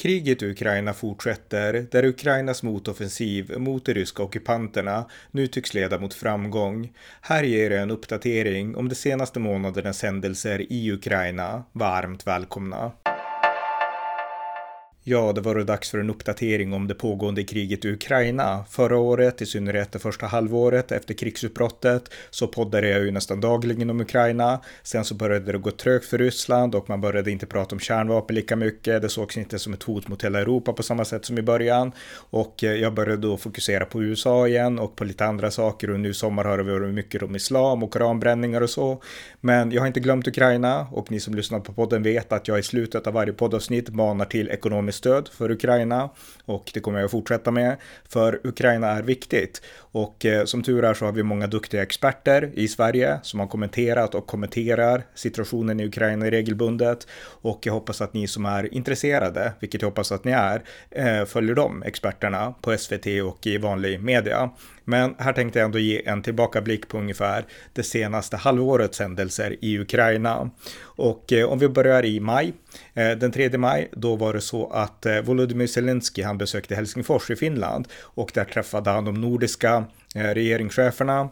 Kriget i Ukraina fortsätter, där Ukrainas motoffensiv mot de ryska ockupanterna nu tycks leda mot framgång. Här ger jag en uppdatering om de senaste månadernas händelser i Ukraina. Varmt välkomna! Ja, det var då dags för en uppdatering om det pågående kriget i Ukraina. Förra året, i synnerhet det första halvåret efter krigsutbrottet, så poddade jag ju nästan dagligen om Ukraina. Sen så började det gå trögt för Ryssland och man började inte prata om kärnvapen lika mycket. Det sågs inte som ett hot mot hela Europa på samma sätt som i början. Och eh, jag började då fokusera på USA igen och på lite andra saker och nu i sommar har det varit mycket om islam och koranbränningar och så. Men jag har inte glömt Ukraina och ni som lyssnar på podden vet att jag i slutet av varje poddavsnitt manar till ekonomisk stöd för Ukraina och det kommer jag att fortsätta med. För Ukraina är viktigt. Och eh, som tur är så har vi många duktiga experter i Sverige som har kommenterat och kommenterar situationen i Ukraina regelbundet. Och jag hoppas att ni som är intresserade, vilket jag hoppas att ni är, eh, följer de experterna på SVT och i vanlig media. Men här tänkte jag ändå ge en tillbakablick på ungefär det senaste halvårets händelser i Ukraina. Och eh, om vi börjar i maj, eh, den 3 maj, då var det så att eh, Volodymyr Zelensky, han besökte Helsingfors i Finland och där träffade han de nordiska regeringscheferna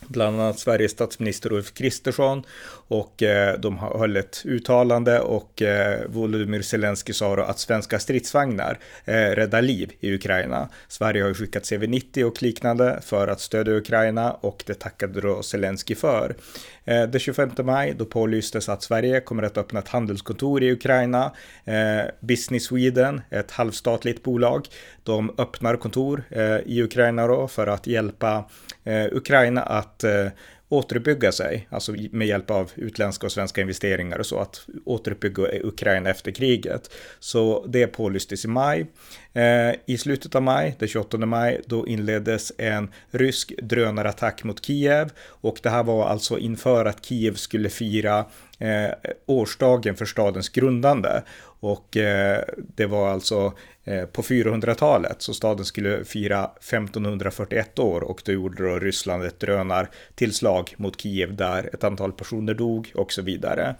bland annat Sveriges statsminister Ulf Kristersson och eh, de höll ett uttalande och eh, Volodymyr Zelensky sa då att svenska stridsvagnar eh, räddar liv i Ukraina. Sverige har ju skickat CV90 och liknande för att stödja Ukraina och det tackade då Zelensky för. Eh, den 25 maj då pålystes att Sverige kommer att öppna ett handelskontor i Ukraina. Eh, Business Sweden, ett halvstatligt bolag, de öppnar kontor eh, i Ukraina då för att hjälpa eh, Ukraina att att eh, återuppbygga sig, alltså med hjälp av utländska och svenska investeringar och så, att återuppbygga Ukraina efter kriget. Så det pålystes i maj. Eh, I slutet av maj, den 28 maj, då inleddes en rysk drönarattack mot Kiev och det här var alltså inför att Kiev skulle fira eh, årsdagen för stadens grundande. Och eh, det var alltså eh, på 400-talet, så staden skulle fira 1541 år och då gjorde då Ryssland ett drönartillslag mot Kiev där ett antal personer dog och så vidare.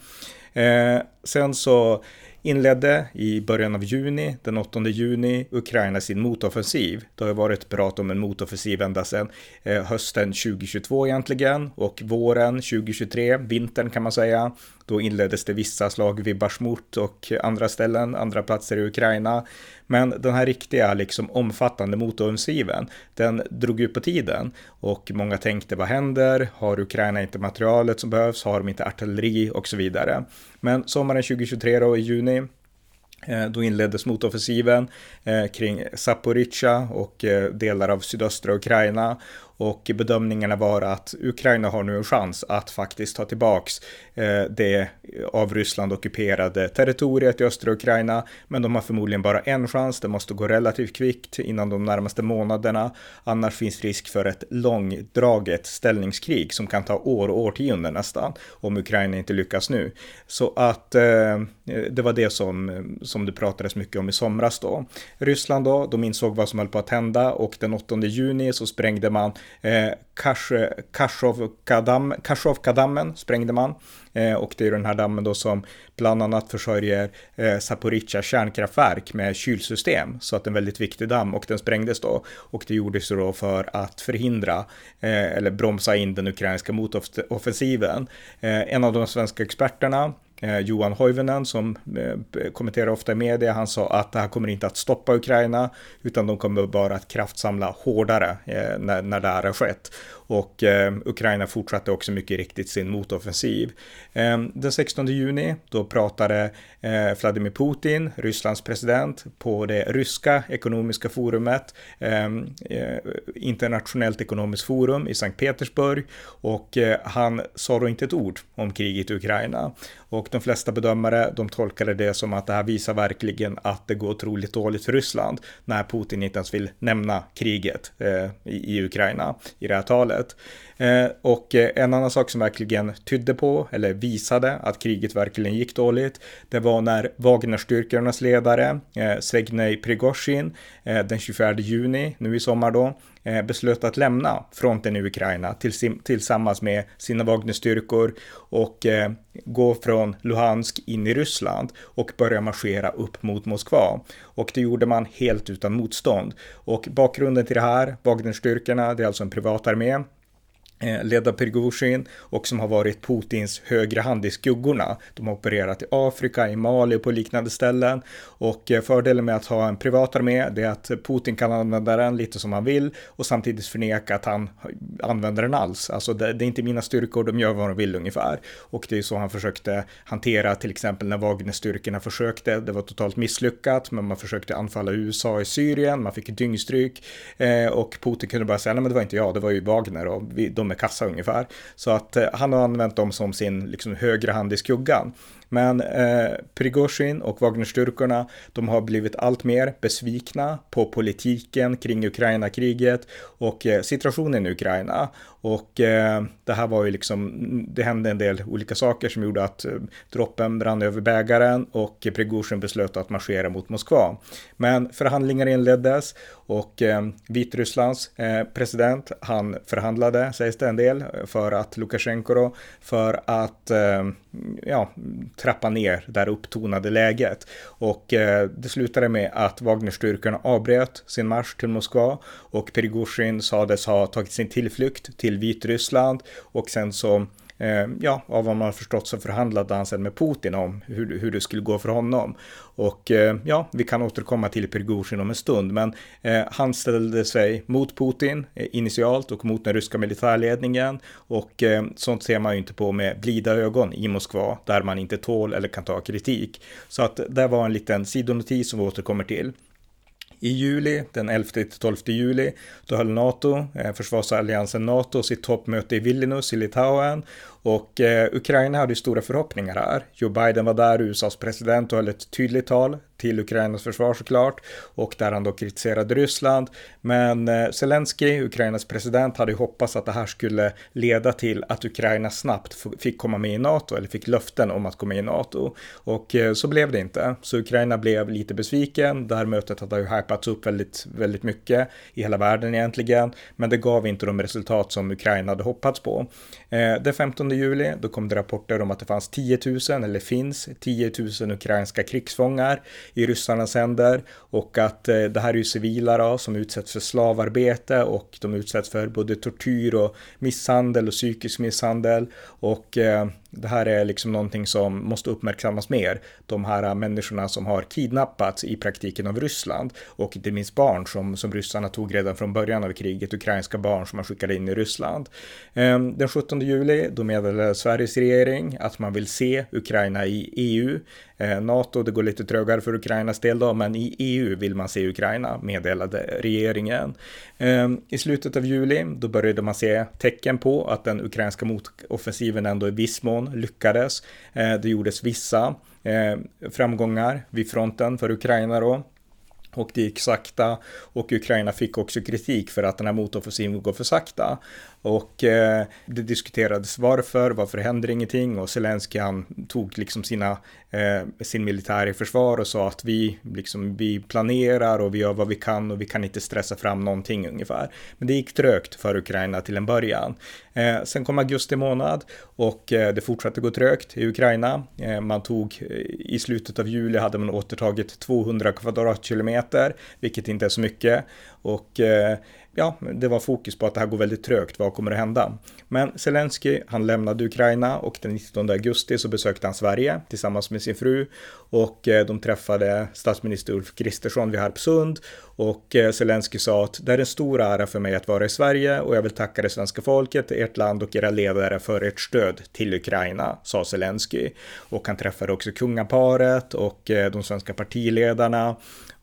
Eh, sen så inledde i början av juni, den 8 juni, Ukraina sin motoffensiv. Det har ju varit prat om en motoffensiv ända sedan eh, hösten 2022 egentligen och våren 2023, vintern kan man säga. Då inleddes det vissa slag vid Bashmut och andra ställen, andra platser i Ukraina. Men den här riktiga, liksom omfattande motoffensiven, den drog ut på tiden och många tänkte vad händer? Har Ukraina inte materialet som behövs? Har de inte artilleri och så vidare? Men sommaren 2023 då i juni eh, då inleddes motoffensiven eh, kring Zaporizjzja och eh, delar av sydöstra Ukraina och bedömningarna var att Ukraina har nu en chans att faktiskt ta tillbaks eh, det av Ryssland ockuperade territoriet i östra Ukraina. Men de har förmodligen bara en chans. Det måste gå relativt kvickt innan de närmaste månaderna. Annars finns risk för ett långdraget ställningskrig som kan ta år och årtionden nästan om Ukraina inte lyckas nu. Så att eh, det var det som, som det pratades mycket om i somras då. Ryssland då, de insåg vad som höll på att hända och den 8 juni så sprängde man Eh, Kashovka-dammen sprängde man. Eh, och det är den här dammen då som bland annat försörjer eh, Zaporizjzja kärnkraftverk med kylsystem. Så att en väldigt viktig damm och den sprängdes då. Och det gjordes då för att förhindra eh, eller bromsa in den ukrainska motoffensiven. Eh, en av de svenska experterna Eh, Johan Hoivenen som eh, kommenterar ofta i media, han sa att det här kommer inte att stoppa Ukraina utan de kommer bara att kraftsamla hårdare eh, när, när det här har skett. Och eh, Ukraina fortsatte också mycket riktigt sin motoffensiv. Eh, den 16 juni då pratade eh, Vladimir Putin, Rysslands president, på det ryska ekonomiska forumet, ehm, eh, internationellt ekonomiskt forum i Sankt Petersburg och eh, han sa då inte ett ord om kriget i Ukraina. Och de flesta bedömare de tolkade det som att det här visar verkligen att det går otroligt dåligt för Ryssland när Putin inte ens vill nämna kriget eh, i, i Ukraina i det här talet. Eh, och eh, en annan sak som verkligen tydde på, eller visade att kriget verkligen gick dåligt, det var när Wagnerstyrkornas ledare, eh, Segnej Prigozjin, eh, den 24 juni, nu i sommar då, Eh, beslöt att lämna fronten i Ukraina tillsammans med sina Wagnerstyrkor och eh, gå från Luhansk in i Ryssland och börja marschera upp mot Moskva. Och det gjorde man helt utan motstånd. Och bakgrunden till det här, Wagnerstyrkorna, det är alltså en privat armé, Eh, ledda Prigozjin och som har varit Putins högra hand i skuggorna. De har opererat i Afrika, i Mali och på liknande ställen. Och eh, fördelen med att ha en privat armé är att Putin kan använda den lite som han vill och samtidigt förneka att han använder den alls. Alltså det, det är inte mina styrkor, de gör vad de vill ungefär. Och det är så han försökte hantera till exempel när Wagnerstyrkorna försökte. Det var totalt misslyckat, men man försökte anfalla USA i Syrien, man fick dyngstryk eh, och Putin kunde bara säga nej men det var inte jag, det var ju Wagner och vi, de med kassa ungefär. Så att eh, han har använt dem som sin liksom, högra hand i skuggan. Men eh, Prigozjin och Wagnerstyrkorna, de har blivit allt mer besvikna på politiken kring Ukraina-kriget och eh, situationen i Ukraina. Och eh, det här var ju liksom, det hände en del olika saker som gjorde att eh, droppen brann över bägaren och Prigozjin beslöt att marschera mot Moskva. Men förhandlingar inleddes och eh, Vitrysslands eh, president, han förhandlade, sägs det en del, för att Lukasjenko då, för att eh, ja, trappa ner det här upptonade läget. Och eh, det slutade med att Wagnerstyrkorna avbröt sin marsch till Moskva och Prigozjin sades ha tagit sin tillflykt till Vitryssland och sen så Eh, ja, av vad man har förstått så förhandlade han sen med Putin om hur, hur det skulle gå för honom. Och eh, ja, vi kan återkomma till Prigozjin om en stund, men eh, han ställde sig mot Putin eh, initialt och mot den ryska militärledningen och eh, sånt ser man ju inte på med blida ögon i Moskva där man inte tål eller kan ta kritik. Så att det var en liten sidonotis som vi återkommer till. I juli, den 11-12 juli, då höll NATO, eh, försvarsalliansen NATO, sitt toppmöte i Vilnius i Litauen och eh, Ukraina hade ju stora förhoppningar här. Joe Biden var där, USAs president, och höll ett tydligt tal till Ukrainas försvar såklart. Och där han då kritiserade Ryssland. Men eh, Zelensky, Ukrainas president, hade ju hoppats att det här skulle leda till att Ukraina snabbt fick komma med i NATO, eller fick löften om att komma med i NATO. Och eh, så blev det inte. Så Ukraina blev lite besviken. Det här mötet hade ju hypats upp väldigt, väldigt mycket i hela världen egentligen. Men det gav inte de resultat som Ukraina hade hoppats på. Eh, den 15 juli, då kom det rapporter om att det fanns 10 000, eller finns 10 000 ukrainska krigsfångar i ryssarnas händer och att eh, det här är ju civila då, som utsätts för slavarbete och de utsätts för både tortyr och misshandel och psykisk misshandel. Och eh, det här är liksom någonting som måste uppmärksammas mer. De här människorna som har kidnappats i praktiken av Ryssland och inte minst barn som, som ryssarna tog redan från början av kriget, ukrainska barn som man skickade in i Ryssland. Ehm, den 17 juli då meddelade Sveriges regering att man vill se Ukraina i EU. Eh, NATO, det går lite trögare för Ukrainas del då, men i EU vill man se Ukraina, meddelade regeringen. Ehm, I slutet av juli, då började man se tecken på att den ukrainska motoffensiven ändå i viss mån lyckades. Eh, det gjordes vissa ehm, framgångar vid fronten för Ukraina då och det gick sakta och Ukraina fick också kritik för att den här motoffensiven går för sakta. Och eh, det diskuterades varför, varför händer ingenting och Zelenskyj han tog liksom sina, eh, sin militär i försvar och sa att vi, liksom, vi planerar och vi gör vad vi kan och vi kan inte stressa fram någonting ungefär. Men det gick trögt för Ukraina till en början. Eh, sen kom augusti månad och eh, det fortsatte gå trögt i Ukraina. Eh, man tog eh, i slutet av juli hade man återtagit 200 kvadratkilometer, vilket inte är så mycket. Och eh, ja, det var fokus på att det här går väldigt trögt, vad kommer att hända? Men Zelensky, han lämnade Ukraina och den 19 augusti så besökte han Sverige tillsammans med sin fru och eh, de träffade statsminister Ulf Kristersson vid Harpsund och eh, Zelensky sa att det är en stor ära för mig att vara i Sverige och jag vill tacka det svenska folket, ert land och era ledare för ert stöd till Ukraina, sa Zelensky. Och han träffade också kungaparet och eh, de svenska partiledarna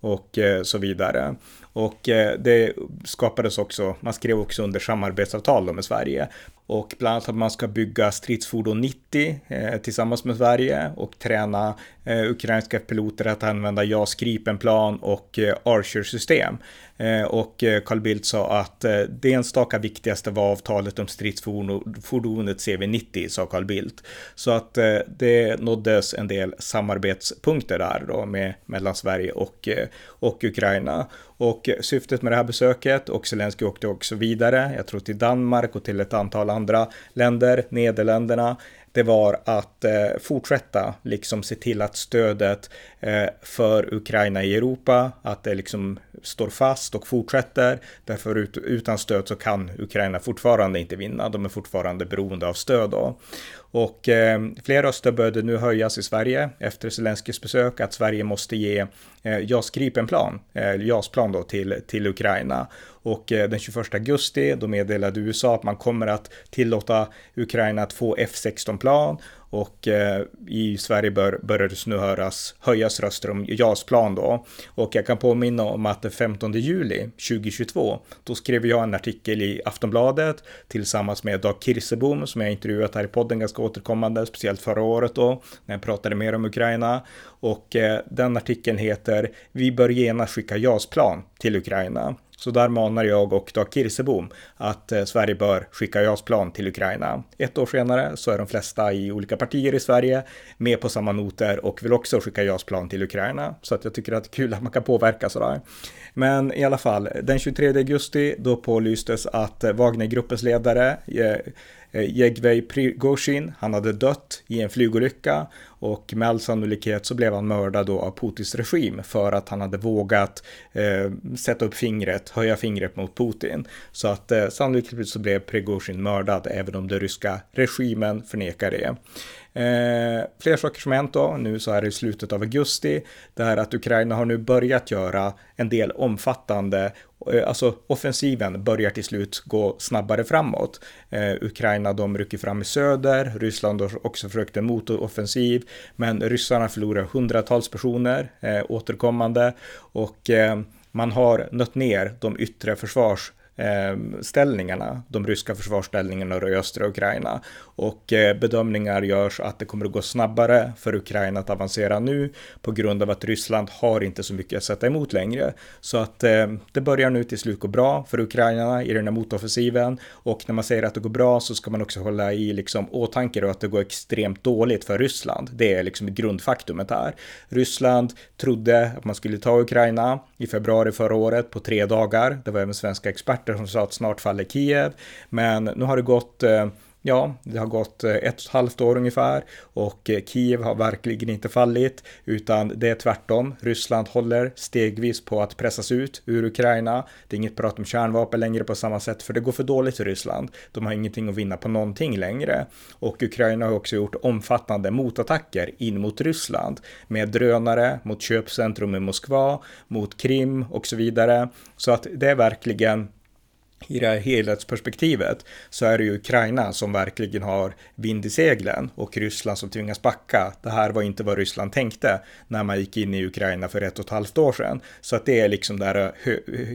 och eh, så vidare. Och eh, det skapades också, man skrev också under samarbetsavtal med Sverige. Och bland annat att man ska bygga stridsfordon 90 eh, tillsammans med Sverige och träna eh, ukrainska piloter att använda JAS Gripenplan och eh, Archer-system. Eh, och eh, Carl Bildt sa att eh, det enstaka viktigaste var avtalet om stridsfordonet CV90, sa Carl Bildt. Så att eh, det nåddes en del samarbetspunkter där då med, mellan Sverige och, eh, och Ukraina. Och syftet med det här besöket, och Zelenskyj åkte också vidare, jag tror till Danmark och till ett antal andra länder, Nederländerna, det var att eh, fortsätta liksom se till att stödet eh, för Ukraina i Europa, att det liksom står fast och fortsätter. Därför ut, utan stöd så kan Ukraina fortfarande inte vinna. De är fortfarande beroende av stöd då. Och eh, fler röster började nu höjas i Sverige efter Zelenskyjs besök att Sverige måste ge eh, JAS Gripenplan, eh, JAS-plan då till, till Ukraina. Och eh, den 21 augusti då meddelade USA att man kommer att tillåta Ukraina att få F16-plan och eh, i Sverige bör, börjar det nu höras, höjas röster om JAS-plan då. Och jag kan påminna om att den 15 juli 2022, då skrev jag en artikel i Aftonbladet tillsammans med Dag Kirsebom som jag intervjuat här i podden ganska återkommande, speciellt förra året då, när jag pratade mer om Ukraina. Och eh, den artikeln heter Vi bör genast skicka JAS-plan till Ukraina. Så där manar jag och Dag Kirsebom att eh, Sverige bör skicka JAS-plan till Ukraina. Ett år senare så är de flesta i olika partier i Sverige med på samma noter och vill också skicka JAS-plan till Ukraina. Så att jag tycker att det är kul att man kan påverka sådär. Men i alla fall, den 23 augusti då pålystes att eh, Wagnergruppens ledare eh, Jegvej Prigozjin, han hade dött i en flygolycka och med all sannolikhet så blev han mördad då av Putins regim för att han hade vågat eh, sätta upp fingret, höja fingret mot Putin. Så att eh, sannolikt så blev Prigozjin mördad även om den ryska regimen förnekar det. Eh, fler saker som hänt då, nu så här i slutet av augusti, det är att Ukraina har nu börjat göra en del omfattande Eh, alltså offensiven börjar till slut gå snabbare framåt. Eh, Ukraina de rycker fram i söder, Ryssland har också försökt en motoffensiv, men ryssarna förlorar hundratals personer eh, återkommande och eh, man har nött ner de yttre försvars Ehm, ställningarna, de ryska försvarsställningarna i östra Ukraina. Och eh, bedömningar görs att det kommer att gå snabbare för Ukraina att avancera nu på grund av att Ryssland har inte så mycket att sätta emot längre. Så att ehm, det börjar nu till slut gå bra för Ukraina i den här motoffensiven och när man säger att det går bra så ska man också hålla i liksom åtanke då att det går extremt dåligt för Ryssland. Det är liksom grundfaktumet här. Ryssland trodde att man skulle ta Ukraina i februari förra året på tre dagar. Det var även svenska experter som sa att snart faller Kiev. Men nu har det gått eh, Ja, det har gått ett och ett halvt år ungefär och eh, Kiev har verkligen inte fallit utan det är tvärtom. Ryssland håller stegvis på att pressas ut ur Ukraina. Det är inget prat om kärnvapen längre på samma sätt för det går för dåligt för Ryssland. De har ingenting att vinna på någonting längre och Ukraina har också gjort omfattande motattacker in mot Ryssland med drönare mot köpcentrum i Moskva, mot Krim och så vidare. Så att det är verkligen i det här helhetsperspektivet så är det ju Ukraina som verkligen har vind i seglen och Ryssland som tvingas backa. Det här var inte vad Ryssland tänkte när man gick in i Ukraina för ett och ett halvt år sedan. Så att det är liksom det här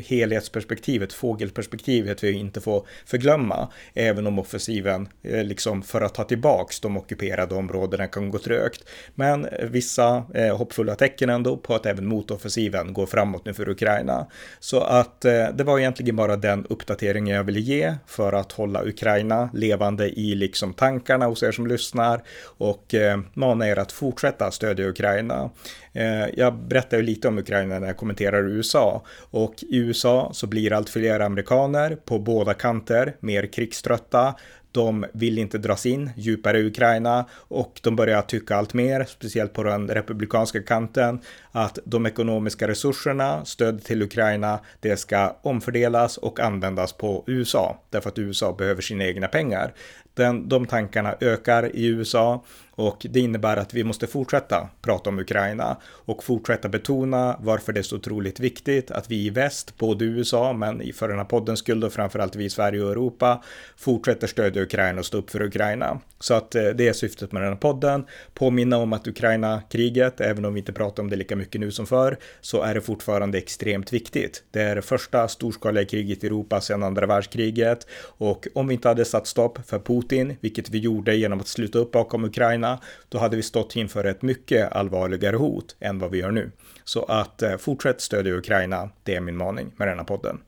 helhetsperspektivet, fågelperspektivet vi inte får förglömma, även om offensiven eh, liksom för att ta tillbaks de ockuperade områdena kan gå trögt. Men vissa eh, hoppfulla tecken ändå på att även motoffensiven går framåt nu för Ukraina. Så att eh, det var egentligen bara den uppdateringen uppdateringen jag ville ge för att hålla Ukraina levande i liksom tankarna hos er som lyssnar och eh, mana er att fortsätta stödja Ukraina. Eh, jag berättar ju lite om Ukraina när jag kommenterar USA och i USA så blir allt fler amerikaner på båda kanter mer krigströtta de vill inte dras in djupare i Ukraina och de börjar tycka allt mer, speciellt på den republikanska kanten, att de ekonomiska resurserna, stöd till Ukraina, det ska omfördelas och användas på USA, därför att USA behöver sina egna pengar. Den, de tankarna ökar i USA Och det innebär att vi måste fortsätta prata om Ukraina och fortsätta betona varför det är så otroligt viktigt att vi i väst, både USA men för den här poddens skull och framförallt vi i Sverige och Europa, fortsätter stödja Ukraina och stå upp för Ukraina. Så att eh, det är syftet med den här podden. Påminna om att Ukraina-kriget, även om vi inte pratar om det lika mycket nu som förr, så är det fortfarande extremt viktigt. Det är det första storskaliga kriget i Europa sedan andra världskriget och om vi inte hade satt stopp för Putin, vilket vi gjorde genom att sluta upp bakom Ukraina, då hade vi stått inför ett mycket allvarligare hot än vad vi gör nu. Så att eh, fortsätt stödja Ukraina, det är min maning med denna podden.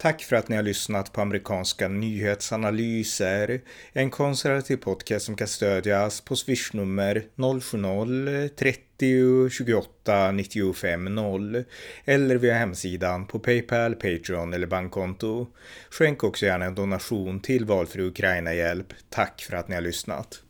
Tack för att ni har lyssnat på amerikanska nyhetsanalyser. En konservativ podcast som kan stödjas på swishnummer 90 28 95 0 eller via hemsidan på Paypal, Patreon eller bankkonto. Skänk också gärna en donation till valfri Ukraina-hjälp. Tack för att ni har lyssnat.